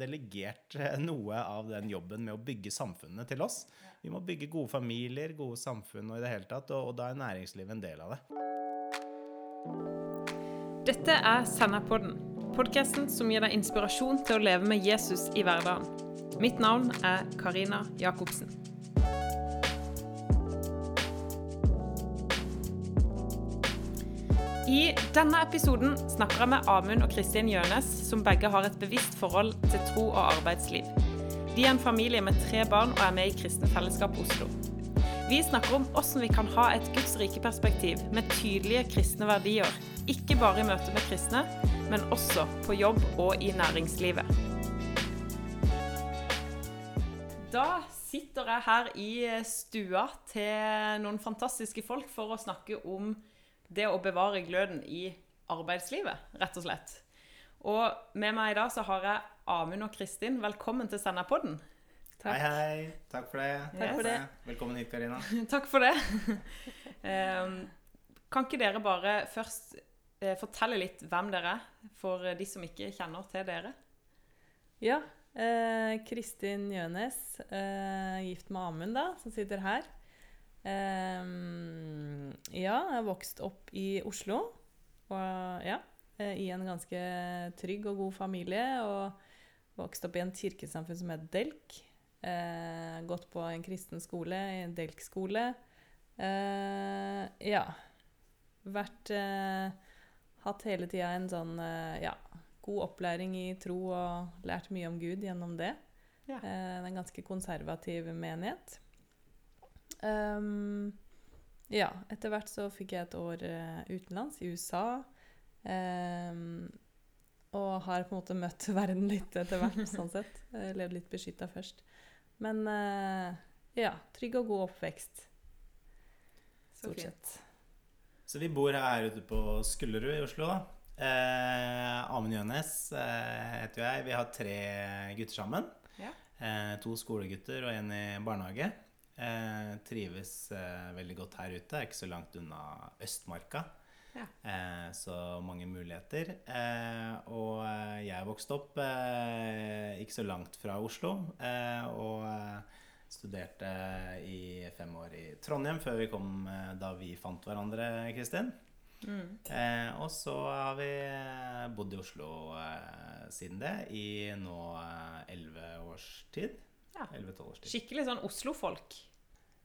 delegert eh, noe av den jobben med å bygge samfunnet til oss. Vi må bygge gode familier, gode samfunn og i det hele tatt, og, og da er næringslivet en del av det. Dette er Senderpodden, podkasten som gir deg inspirasjon til å leve med Jesus i hverdagen. Mitt navn er Karina Jacobsen. I denne episoden snakker jeg med Amund og Kristin Gjønes, som begge har et bevisst forhold til tro og arbeidsliv. De er en familie med tre barn og er med i Kristen Fellesskap Oslo. Vi snakker om hvordan vi kan ha et Guds rike perspektiv med tydelige kristne verdier, ikke bare i møte med kristne, men også på jobb og i næringslivet. Da sitter jeg her i stua til noen fantastiske folk for å snakke om det å bevare gløden i arbeidslivet, rett og slett. Og med meg i dag så har jeg Amund og Kristin. Velkommen til Senderpodden. Hei, hei. Takk for det. Takk for det. Velkommen hit, Karina. Takk for det. um, kan ikke dere bare først uh, fortelle litt hvem dere er, for de som ikke kjenner til dere? Ja. Eh, Kristin Gjønes, eh, gift med Amund, da, som sitter her. Um, ja, jeg har vokst opp i Oslo. Og ja, i en ganske trygg og god familie. Og vokst opp i en kirkesamfunn som het Delk. Uh, gått på en kristen skole, en Delk-skole. Uh, ja. Vært uh, Hatt hele tida en sånn ja, god opplæring i tro og lært mye om Gud gjennom det. Ja. en ganske konservativ menighet. Um, ja, etter hvert så fikk jeg et år uh, utenlands, i USA. Um, og har på en måte møtt verden litt etter hvert, sånn sett. Uh, levd litt beskytta først. Men uh, ja, trygg og god oppvekst. Stort sett. Så vi bor her ute på Skullerud i Oslo. Eh, Amund Jønes eh, heter jeg. Vi har tre gutter sammen. Ja. Eh, to skolegutter og en i barnehage. Eh, trives eh, veldig godt her ute. Er ikke så langt unna Østmarka. Ja. Eh, så mange muligheter. Eh, og eh, jeg vokste opp eh, ikke så langt fra Oslo. og studerte i fem år i Trondheim før vi kom da vi fant hverandre, Kristin. Mm. og så har vi bodd i Oslo siden det i nå elleve års tid. Ja. Skikkelig sånn Oslo-folk.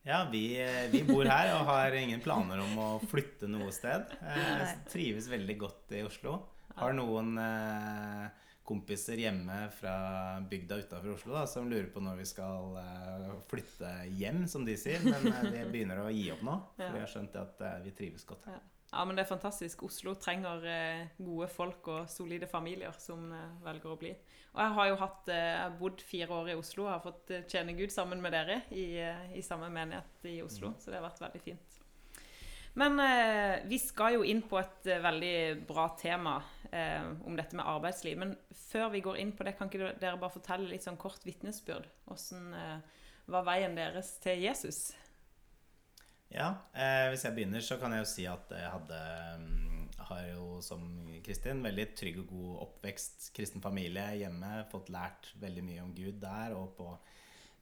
Ja, vi, vi, bor her og har ingen planer om å flytte noe sted. Jeg trives veldig godt i Oslo. Har noen eh, kompiser hjemme fra bygda utafor Oslo da, som lurer på når vi skal eh, flytte hjem, som de sier. Men vi begynner å gi opp nå, for vi har skjønt at eh, vi trives godt her. Ja, men det er fantastisk. Oslo trenger eh, gode folk og solide familier som velger å bli. Og jeg har jo hatt, eh, jeg har bodd fire år i Oslo og har fått eh, tjene Gud sammen med dere i, eh, i samme menighet i Oslo. Mm. Så det har vært veldig fint. Men eh, vi skal jo inn på et eh, veldig bra tema eh, om dette med arbeidsliv. Men før vi går inn på det, kan ikke dere bare fortelle litt sånn kort vitnesbyrd? Hvordan var veien deres til Jesus? Ja, hvis jeg begynner, så kan jeg jo si at jeg hadde mm, har jo som Kristin veldig trygg og god oppvekst, kristen familie hjemme. Fått lært veldig mye om Gud der og på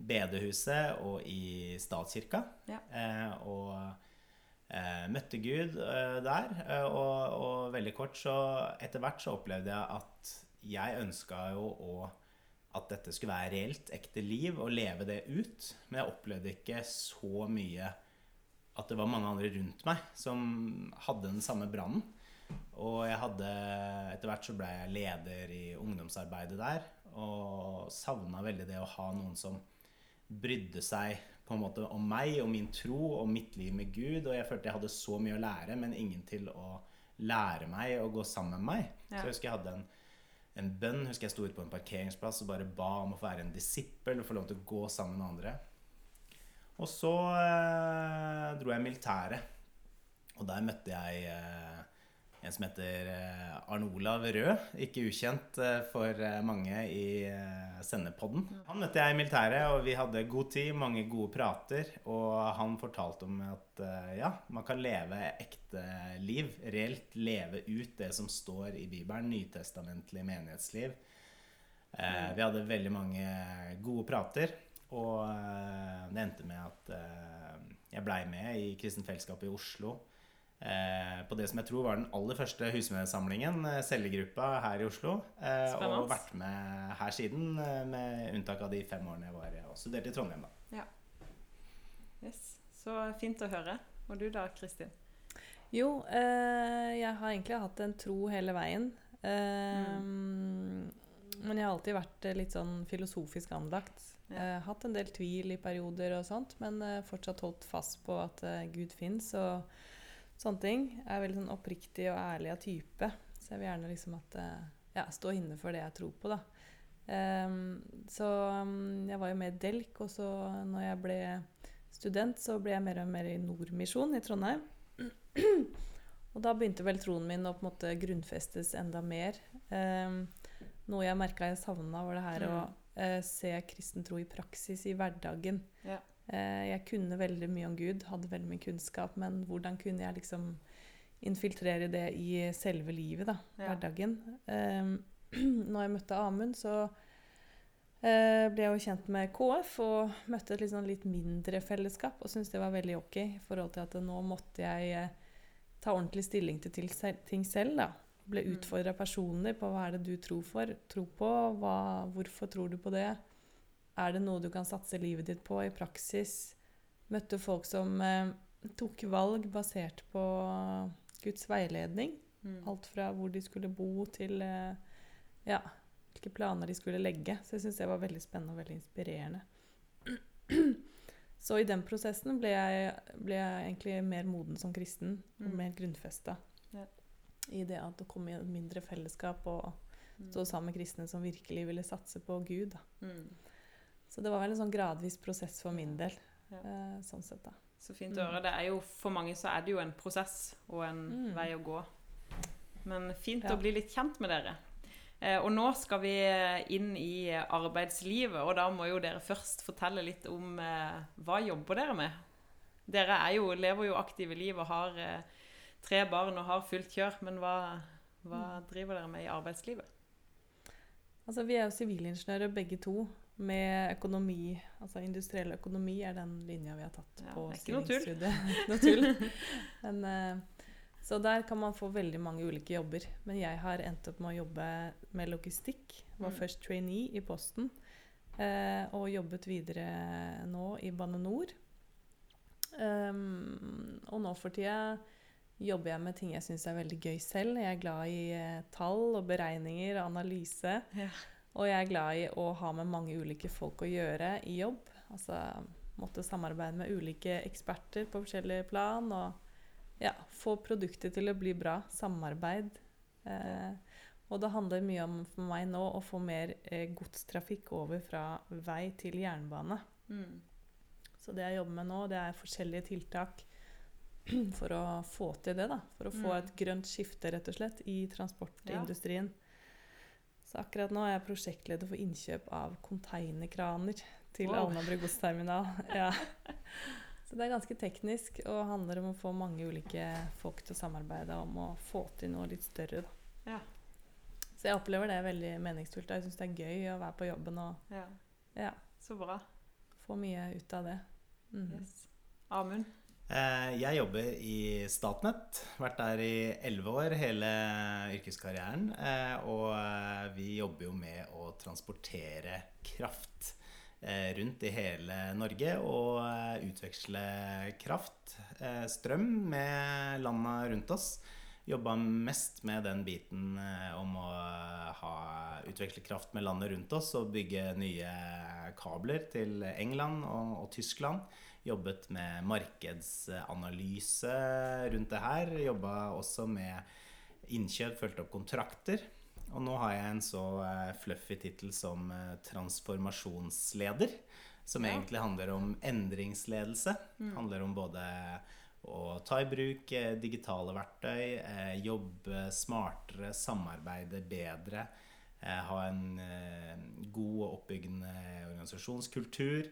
bedehuset og i statskirka. Ja. Eh, og eh, møtte Gud eh, der. Eh, og, og, veldig kort så Etter hvert så opplevde jeg at jeg ønska jo å at dette skulle være reelt, ekte liv, og leve det ut. Men jeg opplevde ikke så mye at det var mange andre rundt meg som hadde den samme brannen. Og jeg hadde Etter hvert så ble jeg leder i ungdomsarbeidet der. Og savna veldig det å ha noen som brydde seg på en måte om meg og min tro og mitt liv med Gud. Og jeg følte jeg hadde så mye å lære, men ingen til å lære meg å gå sammen med meg. Ja. Så jeg husker jeg hadde en, en bønn. husker Jeg sto ute på en parkeringsplass og bare ba om å få være en disippel og få lov til å gå sammen med andre. Og så eh, dro jeg i militæret. Og der møtte jeg eh, en som heter eh, Arne Olav Rød. Ikke ukjent eh, for eh, mange i sendepodden. Han møtte jeg i militæret, og vi hadde god tid, mange gode prater. Og han fortalte om at ja, man kan leve ekte liv. Reelt leve ut det som står i Bibelen. Nytestamentlig menighetsliv. Vi hadde veldig mange gode prater, og det endte med at eh, jeg blei med i Kristent Fellesskap i Oslo. Eh, på det som jeg tror var den aller første husmedsamlingen, eh, cellegruppa her i Oslo. Eh, og vært med her siden, eh, med unntak av de fem årene jeg var og studerte i Trondheim. da. Yes. Så fint å høre. Og du da, Kristin? Jo, eh, jeg har egentlig hatt en tro hele veien. Eh, Men jeg har alltid vært eh, litt sånn filosofisk anlagt. Ja. Eh, hatt en del tvil i perioder og sånt, men eh, fortsatt holdt fast på at eh, Gud fins og sånne ting. Jeg er veldig sånn oppriktig og ærlig av type, så jeg vil gjerne liksom at ja, stå inne for det jeg tror på, da. Ehm, så um, jeg var jo med i Delk, og så når jeg ble student, så ble jeg mer og mer i Nordmisjon i Trondheim. Og da begynte vel troen min å på en måte grunnfestes enda mer. Ehm, noe jeg merka jeg savna, var det her å eh, se kristen tro i praksis i hverdagen. Ja. Eh, jeg kunne veldig mye om Gud, hadde veldig mye kunnskap, men hvordan kunne jeg liksom infiltrere det i selve livet, da, Ja. hverdagen? Ehm, når jeg møtte Amund, så eh, ble jeg jo kjent med KF og møtte et litt, sånn litt mindre fellesskap og syntes det var veldig ok i forhold til at nå måtte jeg eh, ta ordentlig stilling til ting selv. da. Ble Mm. utfordra personlig på hva er det du tror, for, tror på, hva, hvorfor tror du på det? Er det noe du kan satse livet ditt på i praksis? Møtte folk som eh, tok valg basert på Guds veiledning. Mm. Alt fra hvor de skulle bo, til eh, ja, hvilke planer de skulle legge. Så jeg syns det var veldig spennende og veldig inspirerende. Så i den prosessen ble jeg, ble jeg egentlig mer moden som kristen og Mm. mer grunnfesta. I det at å komme i et mindre fellesskap og Mm. stå sammen med kristne som virkelig ville satse på Gud. Mm. Så det var vel en sånn gradvis prosess for min del. Ja. Eh, sånn sett, da. Så fint å Mm. høre. Det er jo, for mange så er det jo en prosess og en Mm. vei å gå. Men fint Ja. å bli litt kjent med dere. Eh, og nå skal vi inn i arbeidslivet, og da må jo dere først fortelle litt om eh, hva jobber dere med? Dere er jo, lever jo aktive liv og har eh, tre barn og har fullt kjør, men hva, hva driver dere med i arbeidslivet? Altså, vi er jo sivilingeniører begge to, med økonomi. Altså industriell økonomi er den linja vi har tatt Ja, på stillingsstudiet. Noe tull. Men, eh, så der kan man få veldig mange ulike jobber. Men jeg har endt opp med å jobbe med logistikk. Var Mm. først trainee i Posten. Eh, og jobbet videre nå i Bane NOR. Um, og nå for tida jobber jeg med ting jeg syns er veldig gøy selv. Jeg er glad i eh, tall og beregninger og analyse. Ja. Og jeg er glad i å ha med mange ulike folk å gjøre i jobb. Altså måtte samarbeide med ulike eksperter på forskjellige plan. Og ja, få produktet til å bli bra. Samarbeid. Eh, og det handler mye om for meg nå å få mer eh, godstrafikk over fra vei til jernbane. Mm. Så det jeg jobber med nå, det er forskjellige tiltak for å få til det. da. For å få Mm. et grønt skifte, rett og slett, i transportindustrien. Så akkurat nå er jeg prosjektleder for innkjøp av konteinerkraner til Wow. Alnabru godsterminal. Ja. Så det er ganske teknisk og handler om å få mange ulike folk til å samarbeide om å få til noe litt større. Da. Ja. Så jeg opplever det veldig meningsfullt. Jeg syns det er gøy å være på jobben og ja. ja, Så bra. få mye ut av det. Mm. Yes. Amund? Eh, Jeg jobber i Statnett. Vært der i elleve år, hele yrkeskarrieren. Eh, Og eh, vi jobber jo med å transportere kraft rundt i hele Norge. Og utveksle kraft, strøm, med landa rundt oss. Jobba mest med den biten om å ha, utveksle kraft med landet rundt oss og bygge nye kabler til England og, og Tyskland. Jobbet med markedsanalyse rundt det her. Jobba også med innkjøp, fulgte opp kontrakter. Og nå har jeg en så eh, fluffy tittel som eh, transformasjonsleder. Som Ja. egentlig handler om endringsledelse. Mm. Handler om både å ta i bruk eh, digitale verktøy, jobbe smartere, samarbeide bedre. Ha en god og oppbyggende organisasjonskultur.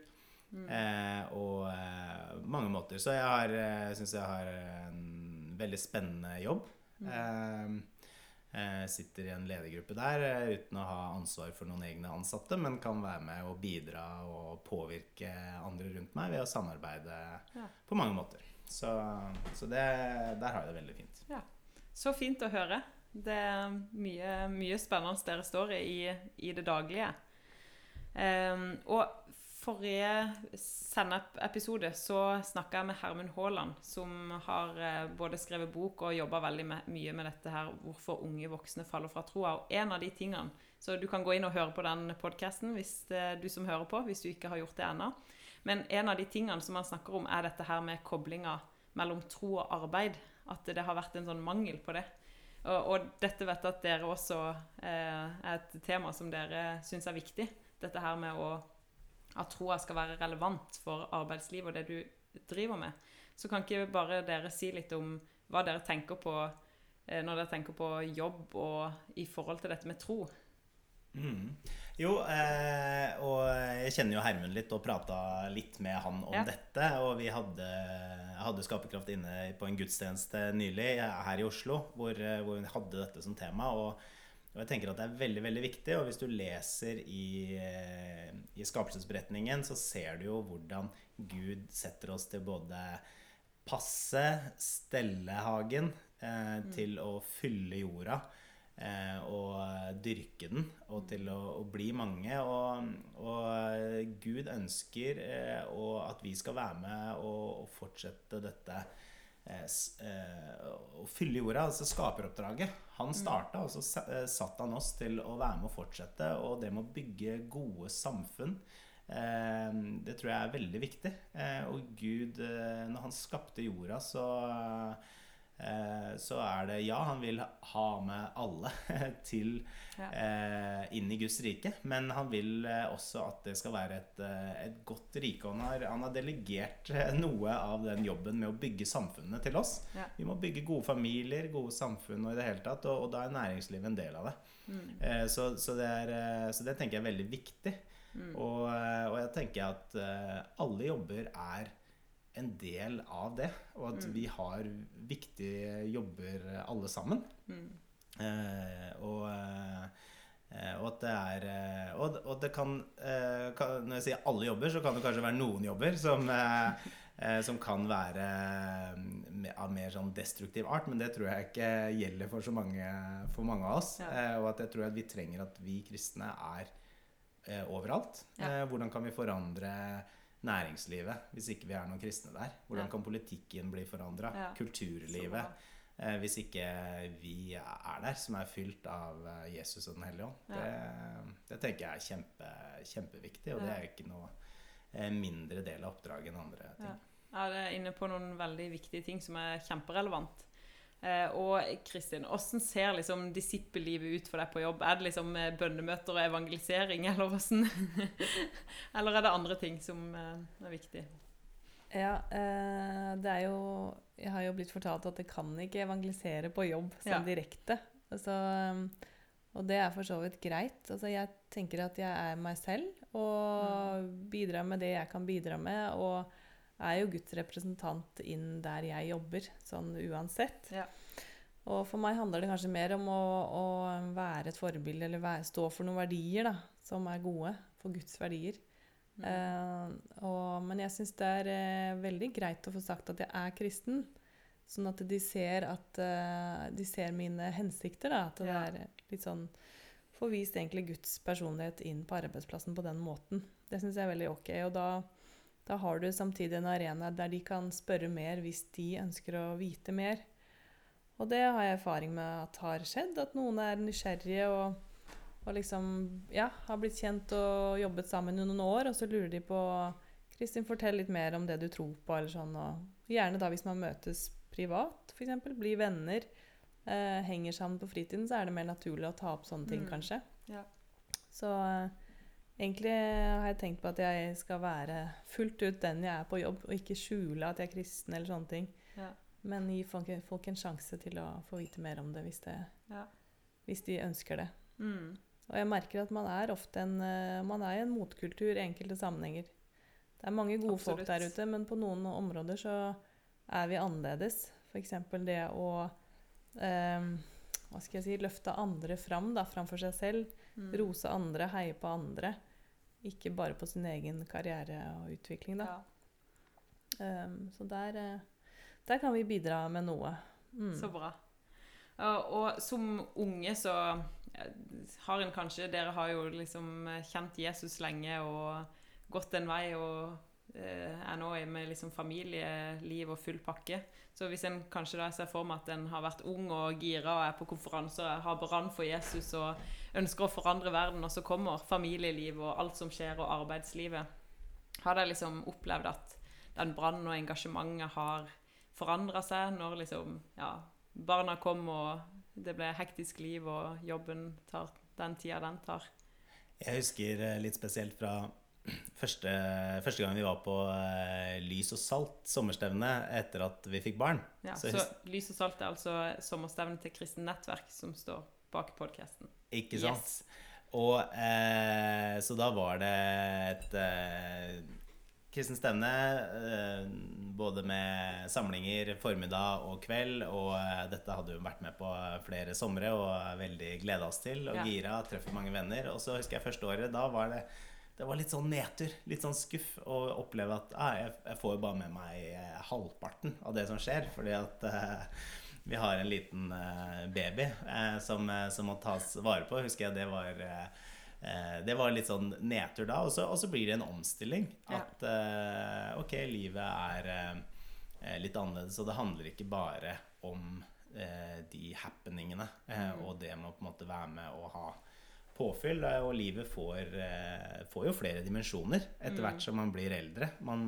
Mm. Eh, og eh, mange måter. Så jeg har, eh, syns jeg har en veldig spennende jobb. Mm. Eh, eh, sitter i en ledergruppe der uten å ha ansvar for noen egne ansatte, men kan være med og bidra og påvirke andre rundt meg ved å samarbeide Ja. på mange måter. Så, så det, der har jeg det veldig fint. Så fint å høre. Det er mye, mye spennende dere står i i, i det daglige. Um, og forrige Sennep-episode så snakka jeg med Hermund Haaland, som har eh, både skrevet bok og jobba veldig med, mye med dette her hvorfor unge voksne faller fra troa. Og en av de tingene Så du kan gå inn og høre på den podkasten hvis du som hører på, hvis du ikke har gjort det ennå. Men en av de tingene som han snakker om, er dette her med koblinga mellom tro og arbeid. At det har vært en sånn mangel på det. Og, og dette vet jeg at dere også eh, er et tema som dere syns er viktig. Dette her med å, at troa skal være relevant for arbeidslivet og det du driver med. Så kan ikke bare dere si litt om hva dere tenker på eh, når dere tenker på jobb og i forhold til dette med tro? Mm. Jo, eh, og jeg kjenner jo Hermund litt og prata litt med han om Ja. dette. Og vi hadde, hadde Skaperkraft inne på en gudstjeneste nylig her i Oslo, hvor, eh, hvor hun hadde dette som tema. Og, og jeg tenker at det er veldig veldig viktig. Og hvis du leser i, eh, i skapelsesberetningen, så ser du jo hvordan Gud setter oss til både passe, stelle hagen, eh, til å fylle jorda. Eh, og dyrke den, og til å, å bli mange. Og, og Gud ønsker eh, og at vi skal være med og, og fortsette dette eh, eh, å fylle jorda, altså skaperoppdraget. Han starta, og så eh, satte han oss til å være med og fortsette. Og det med å bygge gode samfunn, eh, det tror jeg er veldig viktig. Eh, og Gud, eh, når han skapte jorda, så eh, så er det ja, han vil ha med alle til Ja. eh, inn i Guds rike. Men han vil eh, også at det skal være et, eh, et godt rike. Han har, han har delegert eh, noe av den jobben med å bygge samfunnet til oss. Ja. Vi må bygge gode familier, gode samfunn og i det hele tatt, og, og da er næringslivet en del av det. Mm. Eh, så, så, det er, eh, så det tenker jeg er veldig viktig. Mm. Og, eh, og jeg tenker at eh, alle jobber er en del av det, og at Mm. vi har viktige jobber alle sammen. Mm. Eh, og, eh, og at det er eh, og, og det kan, eh, kan Når jeg sier alle jobber, så kan det kanskje være noen jobber som, eh, som kan være eh, av mer sånn destruktiv art, men det tror jeg ikke gjelder for så mange, for mange av oss. Ja. Eh, og at jeg tror at vi trenger at vi kristne er overalt. Ja. Hvordan kan vi forandre næringslivet hvis ikke vi er noen kristne der? Hvordan kan politikken bli forandra? Ja. Kulturlivet? Eh, hvis ikke vi er der, som er fylt av eh, Jesus og Den hellige ånd. Ja. Det, det tenker jeg er kjempe, kjempeviktig, og det er er ikke noe eh, mindre del av oppdraget enn andre ting. Ja. Jeg er inne på noen veldig viktige ting som er kjemperelevant. Eh, og Kristin, hvordan ser liksom disippellivet ut for deg på jobb? Er det liksom eh, bønnemøter og evangelisering, eller hvordan? eller er det andre ting som eh, er viktig? Ja, det er jo Jeg har jo blitt fortalt at jeg kan ikke evangelisere på jobb sånn Ja. direkte. Altså, og det er for så vidt greit. Altså, jeg tenker at jeg er meg selv og bidrar med det jeg kan bidra med. Og er jo Guds representant inn der jeg jobber, sånn uansett. Ja. Og for meg handler det kanskje mer om å, å være et forbilde, eller være, stå for noen verdier da, som er gode. For Guds verdier. Mm. Eh, og, men jeg syns det er eh, veldig greit å få sagt at jeg er kristen. Sånn at de ser at eh, de ser mine hensikter. Da, at det Ja. er litt sånn Får vist egentlig Guds personlighet inn på arbeidsplassen på den måten. Det syns jeg er veldig ok. Og da, da har du samtidig en arena der de kan spørre mer hvis de ønsker å vite mer. Og det har jeg erfaring med at har skjedd. At noen er nysgjerrige og og liksom ja, har blitt kjent og jobbet sammen i noen år, og så lurer de på Kristin, fortell litt mer om det du tror på, eller sånn. Og gjerne da hvis man møtes privat, f.eks. Blir venner, eh, henger sammen på fritiden, så er det mer naturlig å ta opp sånne ting, Mm. kanskje. Ja. Så eh, egentlig har jeg tenkt på at jeg skal være fullt ut den jeg er på jobb, og ikke skjule at jeg er kristen eller sånne ting. Ja. Men gi folk, folk en sjanse til å få vite mer om det hvis, det, Ja. hvis de ønsker det. Mm. Og jeg merker at man er ofte en, eh, man er i en motkultur i enkelte sammenhenger. Det er mange gode folk der ute, men på noen områder så er vi annerledes. F.eks. det å eh, hva skal jeg si, løfte andre fram da, framfor seg selv. Mm. Rose andre, heie på andre. Ikke bare på sin egen karriere og utvikling, da. Ja. Um, så der, eh, der kan vi bidra med noe. Mm. Så bra. Og, som unge så har en kanskje Dere har jo liksom eh, kjent Jesus lenge og gått en vei og eh, er nå med liksom familieliv og full pakke. Så hvis en kanskje da ser for meg at en har vært ung og gira og er på konferanser og har brann for Jesus og ønsker å forandre verden, og så kommer familieliv og alt som skjer, og arbeidslivet Har dere liksom opplevd at den brannen og engasjementet har forandra seg når liksom ja, barna kom og det ble hektisk liv og jobben tar den tida den tar. Jeg husker eh, litt spesielt fra første, første gang vi var på eh, Lys og salt sommerstevne etter at vi fikk barn. Ja, Så så Lys og salt er altså sommerstevnet til Kristen Nettverk som står bak podkasten. Ikke sant? Og eh, så da var det et eh, kristent stevne, eh, både med samlinger formiddag og kveld. Og eh, dette hadde jo vært med på flere somre og veldig gleda oss til. Og Ja. gira, treffer mange venner. Og så husker jeg første året, da var det det var litt sånn nedtur, litt sånn skuff å oppleve at ah, jeg, jeg får bare med meg eh, halvparten av det som skjer. Fordi at eh, vi har en liten eh, baby eh, som, eh, som må tas vare på. Husker jeg det var Det var litt sånn nedtur da. Og så, blir det en omstilling. Ja. At eh, ok, livet er litt annerledes, og det handler ikke bare om de happeningene Mm. og det med å på en måte være med og ha påfyll. Og livet får, får jo flere dimensjoner etter Mm. hvert som man blir eldre. Man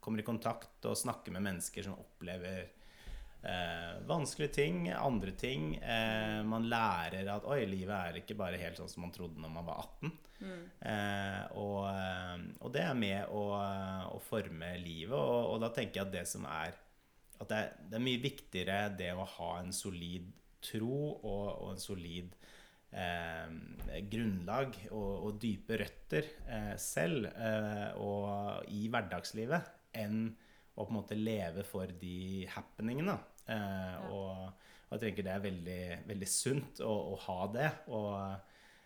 kommer i kontakt og snakker med mennesker som opplever eh, vanskelige ting, andre ting. Eh, man lærer at oi, livet er ikke bare helt sånn som man trodde når man var 18. Mm. Eh, og, eh, og det er med å, å forme livet, og, og da tenker jeg at det som er At det er, det er mye viktigere det å ha en solid tro og, og en solid eh, grunnlag og, dype røtter eh, selv eh, og i hverdagslivet enn å på en måte leve for de happeningene. Eh, og, og jeg tenker det er veldig, veldig sunt å, å ha det. Og,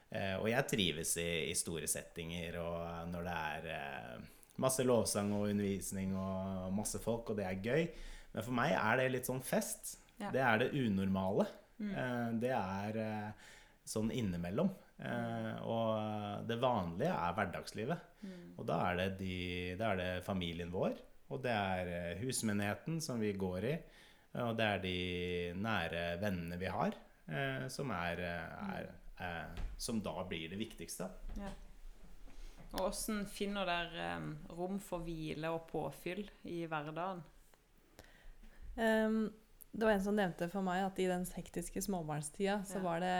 eh, og jeg trives i, i store settinger og når det er eh, masse lovsang og undervisning og masse folk, og det er gøy. Men for meg er det litt sånn fest. Ja. Det er det unormale. Mm. Eh, det er eh, sånn innimellom. Eh, og det vanlige er hverdagslivet. Mm. Og da er, det de, da er det familien vår, og det er eh, husmenigheten som vi går i, og det er de nære vennene vi har, eh, som, er, eh, er, eh, som da blir det viktigste. Og åssen finner dere eh, rom for hvile og påfyll i hverdagen? Um, det var en som nevnte for meg at i den hektiske småbarnstida så Ja. var det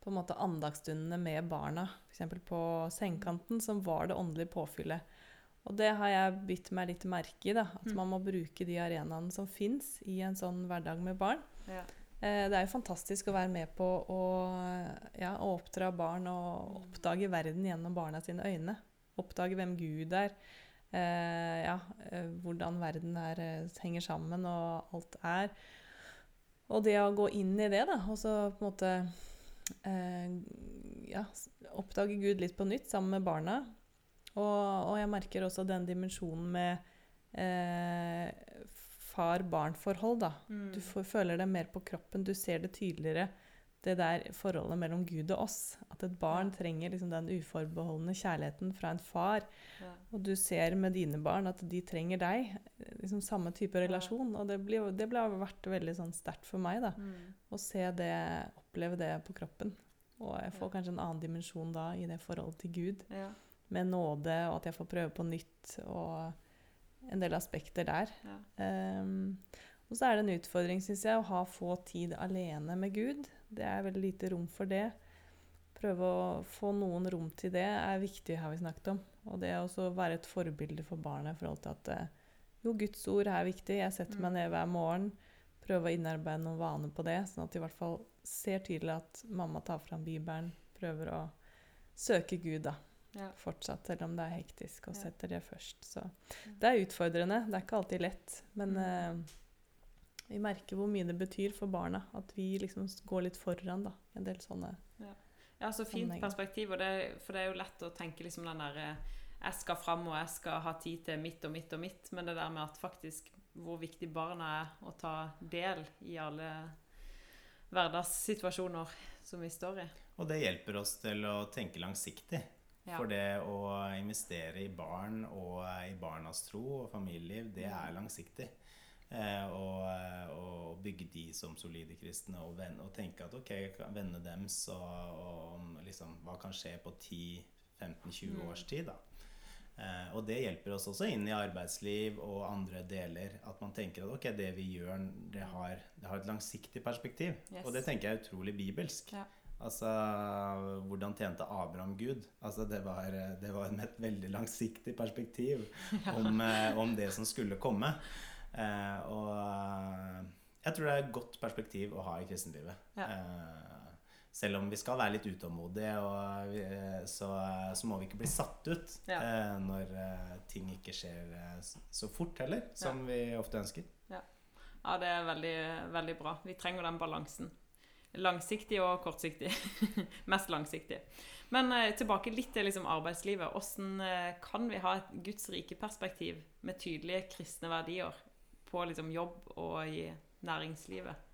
på en måte andagsstundene med barna, f.eks. på sengekanten, som var det åndelige påfyllet. Og det har jeg bitt meg litt merke i, da, at Mm. man må bruke de arenaene som fins i en sånn hverdag med barn. Ja. Eh, det er jo fantastisk å være med på å, ja, å oppdra barn og oppdage verden gjennom barna sine øyne. Oppdage hvem Gud er, eh, ja, eh, hvordan verden er, eh, henger sammen og alt er. Og det å gå inn i det, da, og så på en måte eh, ja, oppdage Gud litt på nytt sammen med barna. Og, og jeg merker også den dimensjonen med eh, far-barn-forhold, da. Mm. Du får, føler det mer på kroppen, du ser det tydeligere. Det der forholdet mellom Gud og oss. At et barn Ja. trenger liksom den uforbeholdne kjærligheten fra en far. Ja. Og du ser med dine barn at de trenger deg. Liksom samme type Ja. relasjon. Og det ble, det ble vært veldig sånn sterkt for meg da, Mm. å se det, oppleve det på kroppen. Og jeg får Ja. kanskje en annen dimensjon da i det forholdet til Gud. Ja. Med nåde, og at jeg får prøve på nytt, og en del aspekter der. Ja. Um, og så er det en utfordring, syns jeg, å ha få tid alene med Gud. Det er veldig lite rom for det. Prøve å få noen rom til det er viktig, har vi snakket om. Og det å også være et forbilde for barnet i forhold til at eh, jo, Guds ord er viktig. Jeg setter meg Mm. ned hver morgen, prøver å innarbeide noen vaner på det, sånn at de i hvert fall ser tydelig at mamma tar fram Bibelen, prøver å søke Gud, da. Ja. Fortsatt, selv om det er hektisk, og setter det først. Så det er utfordrende. Det er ikke alltid lett. Men eh, vi merker hvor mye det betyr for barna at vi liksom går litt foran da, en del sånne Ja, så fint Sammenheng. perspektiv. Og det, for det er jo lett å tenke liksom den derre Jeg skal fram, og jeg skal ha tid til mitt og mitt og mitt. Men det der med at faktisk hvor viktig barna er å ta del i alle hverdagssituasjoner som vi står i. Og det hjelper oss til å tenke langsiktig. Ja. For det å investere i barn og i barnas tro og familieliv, det er langsiktig. Eh, og, og bygge de som solide kristne og, ven, og tenke at ok, vennene deres og, og liksom, hva kan skje på 10-15-20 Mm. års tid. da. Eh, og det hjelper oss også inn i arbeidsliv og andre deler. At man tenker at ok, det vi gjør, det har, det har et langsiktig perspektiv. Yes. Og det tenker jeg er utrolig bibelsk. Ja. Altså, hvordan tjente Abraham Gud? Altså, det var, det var et veldig langsiktig perspektiv om, eh, om det som skulle komme. Eh, og eh, jeg tror det er et godt perspektiv å ha i kristenlivet. Ja. Eh, selv om vi skal være litt utålmodige, vi, eh, så, så må vi ikke bli satt ut Ja. eh, når ting ikke skjer så fort heller, som vi ofte ønsker. Ja, det er veldig, veldig bra. Vi trenger den balansen. Langsiktig og kortsiktig. Mest langsiktig. Men eh, tilbake litt til liksom, arbeidslivet. Hvordan eh, kan vi ha et Guds rike perspektiv med tydelige kristne verdier på liksom, jobb og i næringslivet?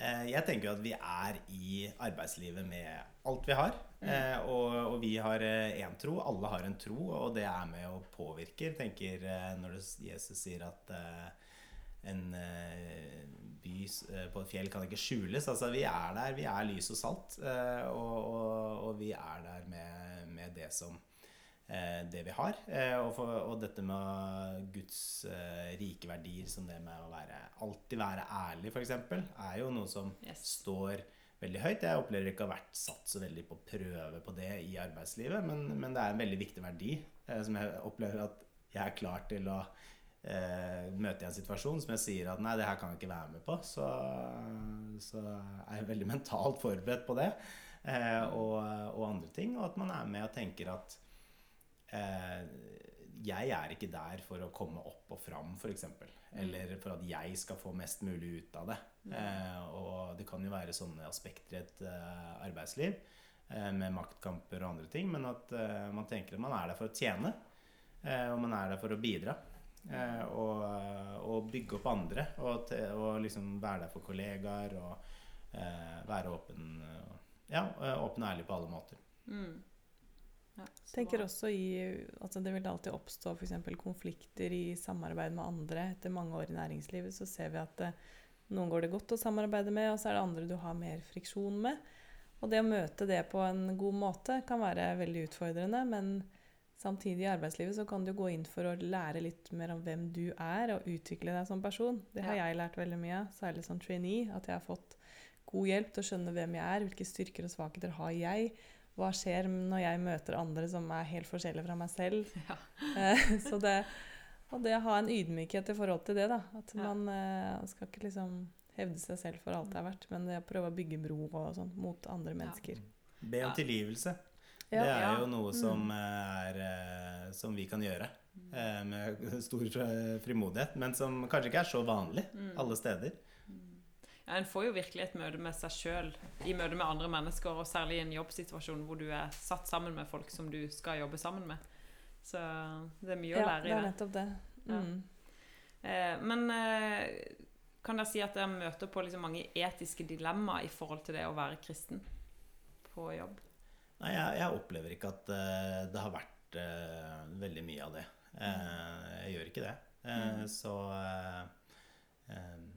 Eh, Jeg tenker at vi er i arbeidslivet med alt vi har. Mm. og, og vi har én tro. Alle har en tro, og det er med og påvirker. tenker eh, Når Jesus sier at eh, en eh, by eh, på et fjell kan ikke skjules. Altså, vi er der. Vi er lys og salt. eh, og, og, og vi er der med, med det som det vi har. Og, for, og dette med Guds rike verdier, som det med å være, alltid være ærlig, f.eks., er jo noe som Yes. står veldig høyt. Jeg opplever ikke å ha vært satt så veldig på prøve på det i arbeidslivet, men, men det er en veldig viktig verdi som jeg opplever at jeg er klar til å eh, møter jeg en situasjon som jeg sier at nei, det her kan jeg ikke være med på, så, så er jeg veldig mentalt forberedt på det. Eh, og, og andre ting. Og at man er med og tenker at eh, jeg er ikke der for å komme opp og fram, f.eks. Eller for at jeg skal få mest mulig ut av det. Eh, og det kan jo være sånne aspekter i et eh, arbeidsliv eh, med maktkamper og andre ting, men at uh, man tenker at man er der for å tjene. Eh, og man er der for å bidra. Eh, og, og bygge opp andre. Og, te, og liksom være der for kollegaer og eh, være åpen, eh, ja, eh, åpen og ærlig på alle måter. Mm. Ja, så tenker også i altså Det vil alltid oppstå for eksempel konflikter i samarbeid med andre. Etter mange år i næringslivet så ser vi at det, noen går det godt å samarbeide med, og så er det andre du har mer friksjon med. Og det å møte det på en god måte kan være veldig utfordrende, men samtidig i arbeidslivet så kan du gå inn for å lære litt mer om hvem du er, og utvikle deg som person. Det har Ja. jeg lært veldig mye av, særlig som trainee. At jeg har fått god hjelp til å skjønne hvem jeg er, hvilke styrker og svakheter har jeg. Hva skjer når jeg møter andre som er helt forskjellige fra meg selv? Ja. Eh, så det, og det å ha en ydmykhet i forhold til det, da. At man ja. skal ikke liksom hevde seg selv for alt det er verdt, men det å prøve å bygge bro og sånn mot andre mennesker. Be om Ja. tilgivelse. Ja. Det er jo noe som, eh, er, eh, som vi kan gjøre eh, med stor eh, frimodighet, men som kanskje ikke er så vanlig Mm. alle steder. Ja, En får jo virkelig et møte med seg sjøl i møte med andre mennesker, og særlig i en jobbsituasjon hvor du er satt sammen med folk som du skal jobbe sammen med. Så det er mye å lære lære det i er nettopp det. Ja. Mm. Eh, men eh, kan dere si at dere møter på liksom mange etiske dilemmaer i forhold til det å være kristen på jobb? Nei, jeg, jeg opplever ikke at uh, det har vært uh, veldig mye av det. Uh, jeg gjør ikke det. Mm. Så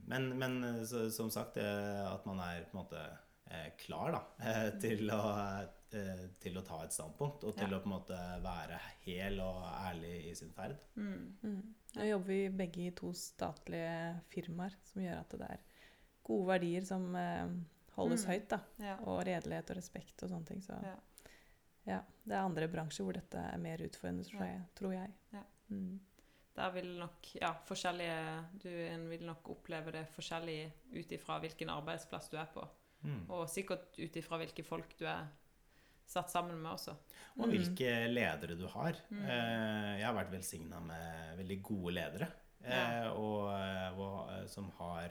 Men, men så, som sagt, at man er på en måte klar da, eh, til, å, til å ta et standpunkt, og til Ja. å på en måte være hel og ærlig i sin ferd. Mm. Mm. Nå jobber vi begge i to statlige firmaer, som gjør at det er gode verdier som holdes Mm. høyt. da. Ja. Og redelighet og respekt og sånne ting. Så Ja. Ja, det er andre bransjer hvor dette er mer utfordrende, tror jeg. Tror jeg. Ja. Mm. Der vil nok ja, forskjellige Du en vil nok oppleve det forskjellig ut ifra hvilken arbeidsplass du er på. Mm. Og sikkert ut ifra hvilke folk du er satt sammen med også. Og Mm. hvilke ledere du har. Mm. Eh, Jeg har vært velsigna med veldig gode ledere Ja. og, eh, og eh, som har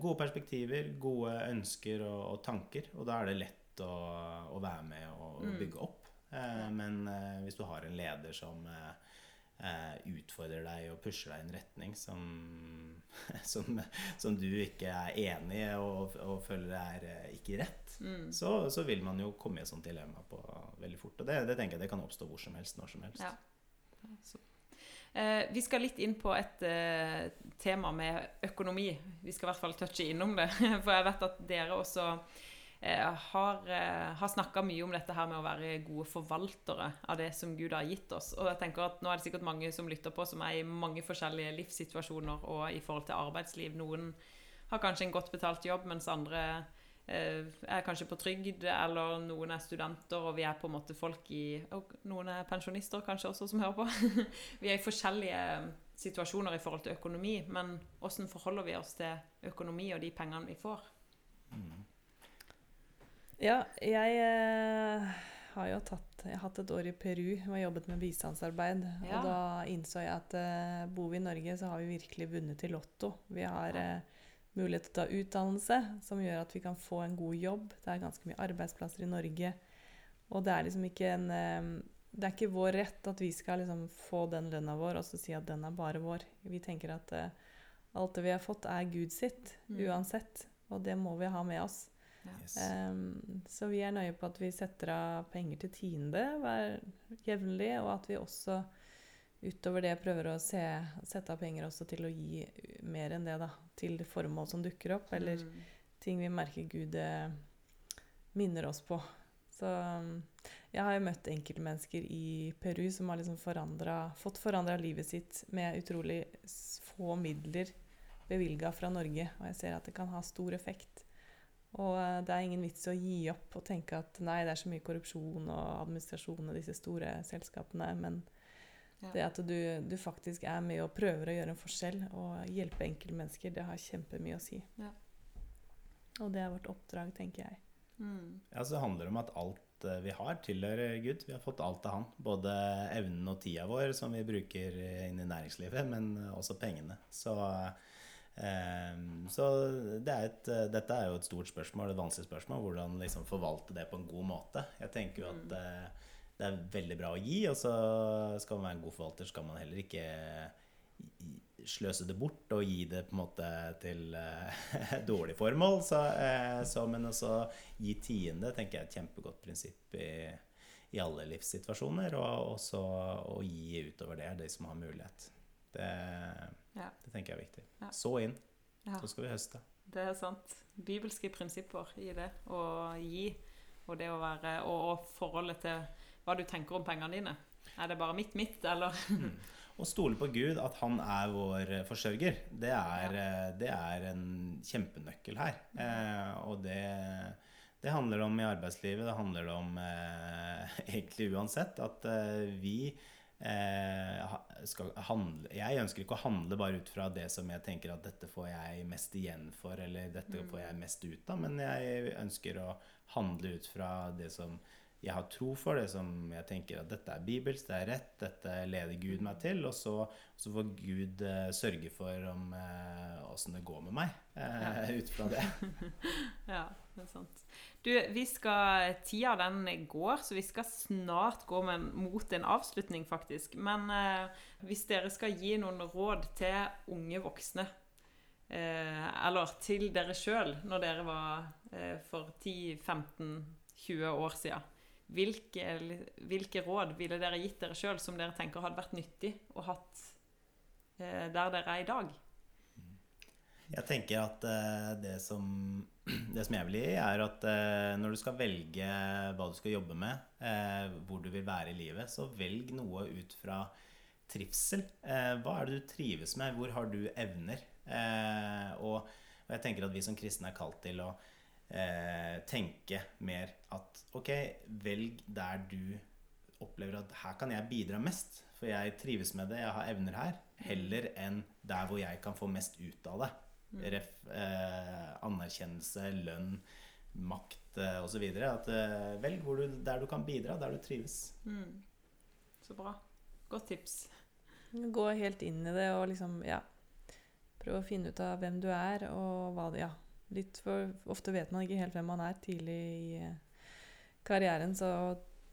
gode perspektiver, gode ønsker og, og tanker. Og da er det lett å, å være med og, og Mm. bygge opp. Eh, men eh, hvis du har en leder som eh, eh, utfordrer deg og pusher deg i en retning som, som, som du ikke er enig i og, og føler er eh, ikke rett, Mm. så, så vil man jo komme i et sånt dilemma på veldig fort. Og det, det tenker jeg det kan oppstå hvor som helst, når som helst. Ja. Så. Eh, vi skal litt inn på et eh, tema med økonomi. Vi skal i hvert fall touche innom det. For jeg vet at dere også har, eh, har snakka mye om dette her med å være gode forvaltere av det som Gud har gitt oss. Og jeg tenker at nå er det sikkert mange som lytter på, som er i mange forskjellige livssituasjoner og i forhold til arbeidsliv. Noen har kanskje en godt betalt jobb, mens andre eh, er kanskje på trygd, eller noen er studenter, og vi er på en måte folk i Og noen er pensjonister kanskje også, som hører på. vi er i forskjellige situasjoner i forhold til økonomi, men hvordan forholder vi oss til økonomi og de pengene vi får? Ja, jeg eh, har jo tatt, jeg har hatt et år i Peru og jobbet med bistandsarbeid. Ja. Og da innså jeg at eh, bor vi i Norge, så har vi virkelig vunnet i Lotto. Vi har eh, mulighet til å ta utdannelse, som gjør at vi kan få en god jobb. Det er ganske mye arbeidsplasser i Norge. Og det er liksom ikke en eh, Det er ikke vår rett at vi skal liksom få den lønna vår og så si at den er bare vår. Vi tenker at eh, alt det vi har fått, er Gud sitt Mm. uansett. Og det må vi ha med oss. Yes. Um, så vi er nøye på at vi setter av penger til tiende hver jevnlig, og at vi også utover det prøver å se, sette av penger også til å gi mer enn det, da. Til formål som dukker opp, eller Mm. ting vi merker Gud eh, minner oss på. Så um, jeg har jo møtt enkeltmennesker i Peru som har liksom forandret, fått forandra livet sitt med utrolig få midler bevilga fra Norge. Og jeg ser at det kan ha stor effekt. Og eh, det er ingen vits i å gi opp og tenke at nei, det er så mye korrupsjon og administrasjon og disse store selskapene. Men Ja. det at du, du faktisk er med og prøver å gjøre en forskjell og hjelpe enkeltmennesker, det har kjempemye å si. Ja. Og det er vårt oppdrag, tenker jeg. Mm. Ja, så handler det om at alt eh, vi har, tilhører Gud. Vi har fått alt av Han. Både evnen og tida vår, som vi bruker inn i næringslivet, men eh, også pengene. Så, så det er et, eh, dette er jo et stort spørsmål, et vanskelig spørsmål. Hvordan liksom forvalte det på en god måte. Jeg tenker jo at eh, det er veldig bra å gi, og så skal man være en god forvalter, skal man heller ikke sløse det bort og gi det på en måte til eh, dårlig formål. Så, så, men også gi tiende tenker jeg er et kjempegodt prinsipp i, i alle livssituasjoner. Og også å gi utover det, de som har mulighet. Det, Ja. det tenker jeg er viktig. Ja. Så inn, så skal vi høste. Det er sant. Bibelske prinsipper i det å gi, og det å være Og, og forholdet til hva du tenker om pengene dine. Er det bare mitt, mitt, eller Å stole på Gud, at han er vår forsørger, det er, ja. det er en kjempenøkkel her. Eh, og det, det handler om i arbeidslivet, det handler om eh, egentlig uansett at eh, vi eh, skal handle Jeg ønsker ikke å handle bare ut fra det som jeg tenker at dette får jeg mest igjen for, eller dette får jeg mest ut av, men jeg ønsker å handle ut fra det som jeg har tro for, det som jeg tenker at dette er bibelsk, det er rett, dette leder Gud meg til, og så, så får Gud uh, sørge for om eh, åssen det går med meg, eh, ut fra det. Ja, det er sant. Du, vi skal Tida den går, så vi skal snart gå med, mot en avslutning, faktisk. Men eh, hvis dere skal gi noen råd til unge voksne, eh, eller til dere sjøl når dere var eh, for 10-15-20 år siden, hvilke, hvilke råd ville dere gitt dere sjøl som dere tenker hadde vært nyttig å hatt eh, der dere er i dag? Jeg tenker at uh, det, som, det som jeg vil gi, er at uh, når du skal velge hva du skal jobbe med, uh, hvor du vil være i livet, så velg noe ut fra trivsel. Hva er det du trives med? Hvor har du evner? Og, og jeg tenker at vi som kristne er kalt til å tenke mer at ok, velg der du opplever at her kan jeg bidra mest, for jeg trives med det, jeg har evner her, heller enn der hvor jeg kan få mest ut av det. Ref, eh, anerkjennelse, lønn, makt eh, osv. At eh, velg hvor du, der du kan bidra, der du trives. Mm. Så bra. Godt tips. Gå helt inn i det og liksom, ja Prøv å finne ut av hvem du er, og hva det Ja. Litt for ofte vet man ikke helt hvem man er tidlig i eh, karrieren, så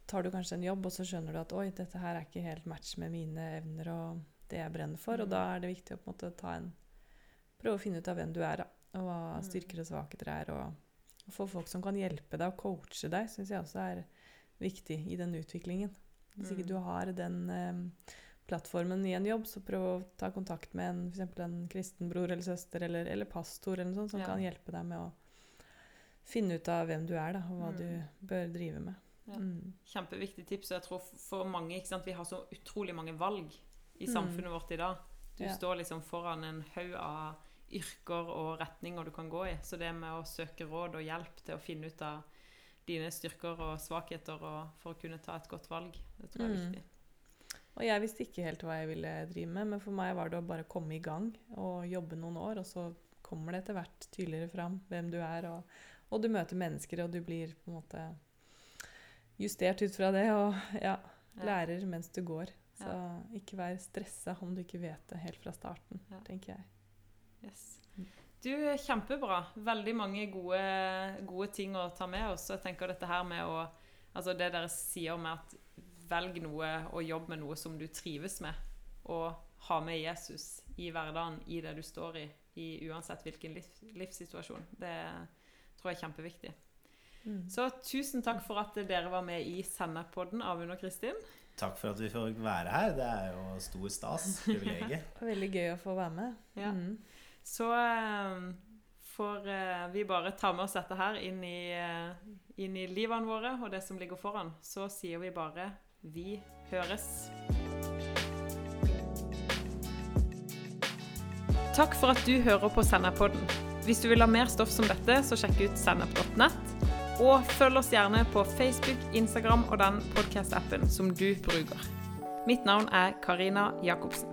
tar du kanskje en jobb, og så skjønner du at oi, dette her er ikke helt match med mine evner og det jeg brenner for, og Mm. da er det viktig å på en måte ta en Prøve å finne ut av hvem du er, da, og hva Mm. styrker og svakheter er, og, få folk som kan hjelpe deg og coache deg, syns jeg også er viktig i den utviklingen. Hvis ikke Mm. du har den eh, plattformen i en jobb, så prøv å ta kontakt med en, for en kristen bror eller søster eller, eller pastor eller sånt, som Ja. kan hjelpe deg med å finne ut av hvem du er, da, og hva Mm. du bør drive med. Ja. Mm. Kjempeviktig tips. Og jeg tror for mange Vi har så utrolig mange valg i Mm. samfunnet vårt i dag. Du Ja. står liksom foran en haug av yrker og retninger du kan gå i. Så det med å søke råd og hjelp til å finne ut av dine styrker og svakheter og for å kunne ta et godt valg, det tror jeg er Mm. viktig. Og jeg visste ikke helt hva jeg ville drive med, men for meg var det å bare komme i gang og jobbe noen år, og så kommer det etter hvert tydeligere fram hvem du er, og, og du møter mennesker, og du blir på en måte justert ut fra det, og ja, lærer mens du går. Så ikke vær stressa om du ikke vet det helt fra starten, tenker jeg. Yes. Du, kjempebra. Veldig mange gode, gode ting å ta med oss. Jeg tenker dette her med å Altså det dere sier med at velg noe og jobb med noe som du trives med, og ha med Jesus i hverdagen, i det du står i, i uansett hvilken liv, livssituasjon, det tror jeg er kjempeviktig. Mm. Så tusen takk for at dere var med i Sennepodden, Amund og Kristin. Takk for at vi får være her. Det er jo stor stas. Privilegiet. Veldig gøy å få være med. Ja. Mm. Så eh, får eh, vi bare ta med oss dette her inn i, eh, inn i livene våre og det som ligger foran. Så sier vi bare 'vi høres'. Takk for at du hører på Sennepodden. Hvis du vil ha mer stoff som dette, så sjekk ut sennep.nett. Og følg oss gjerne på Facebook, Instagram og den podkast-appen som du bruker. Mitt navn er Karina Jacobsen.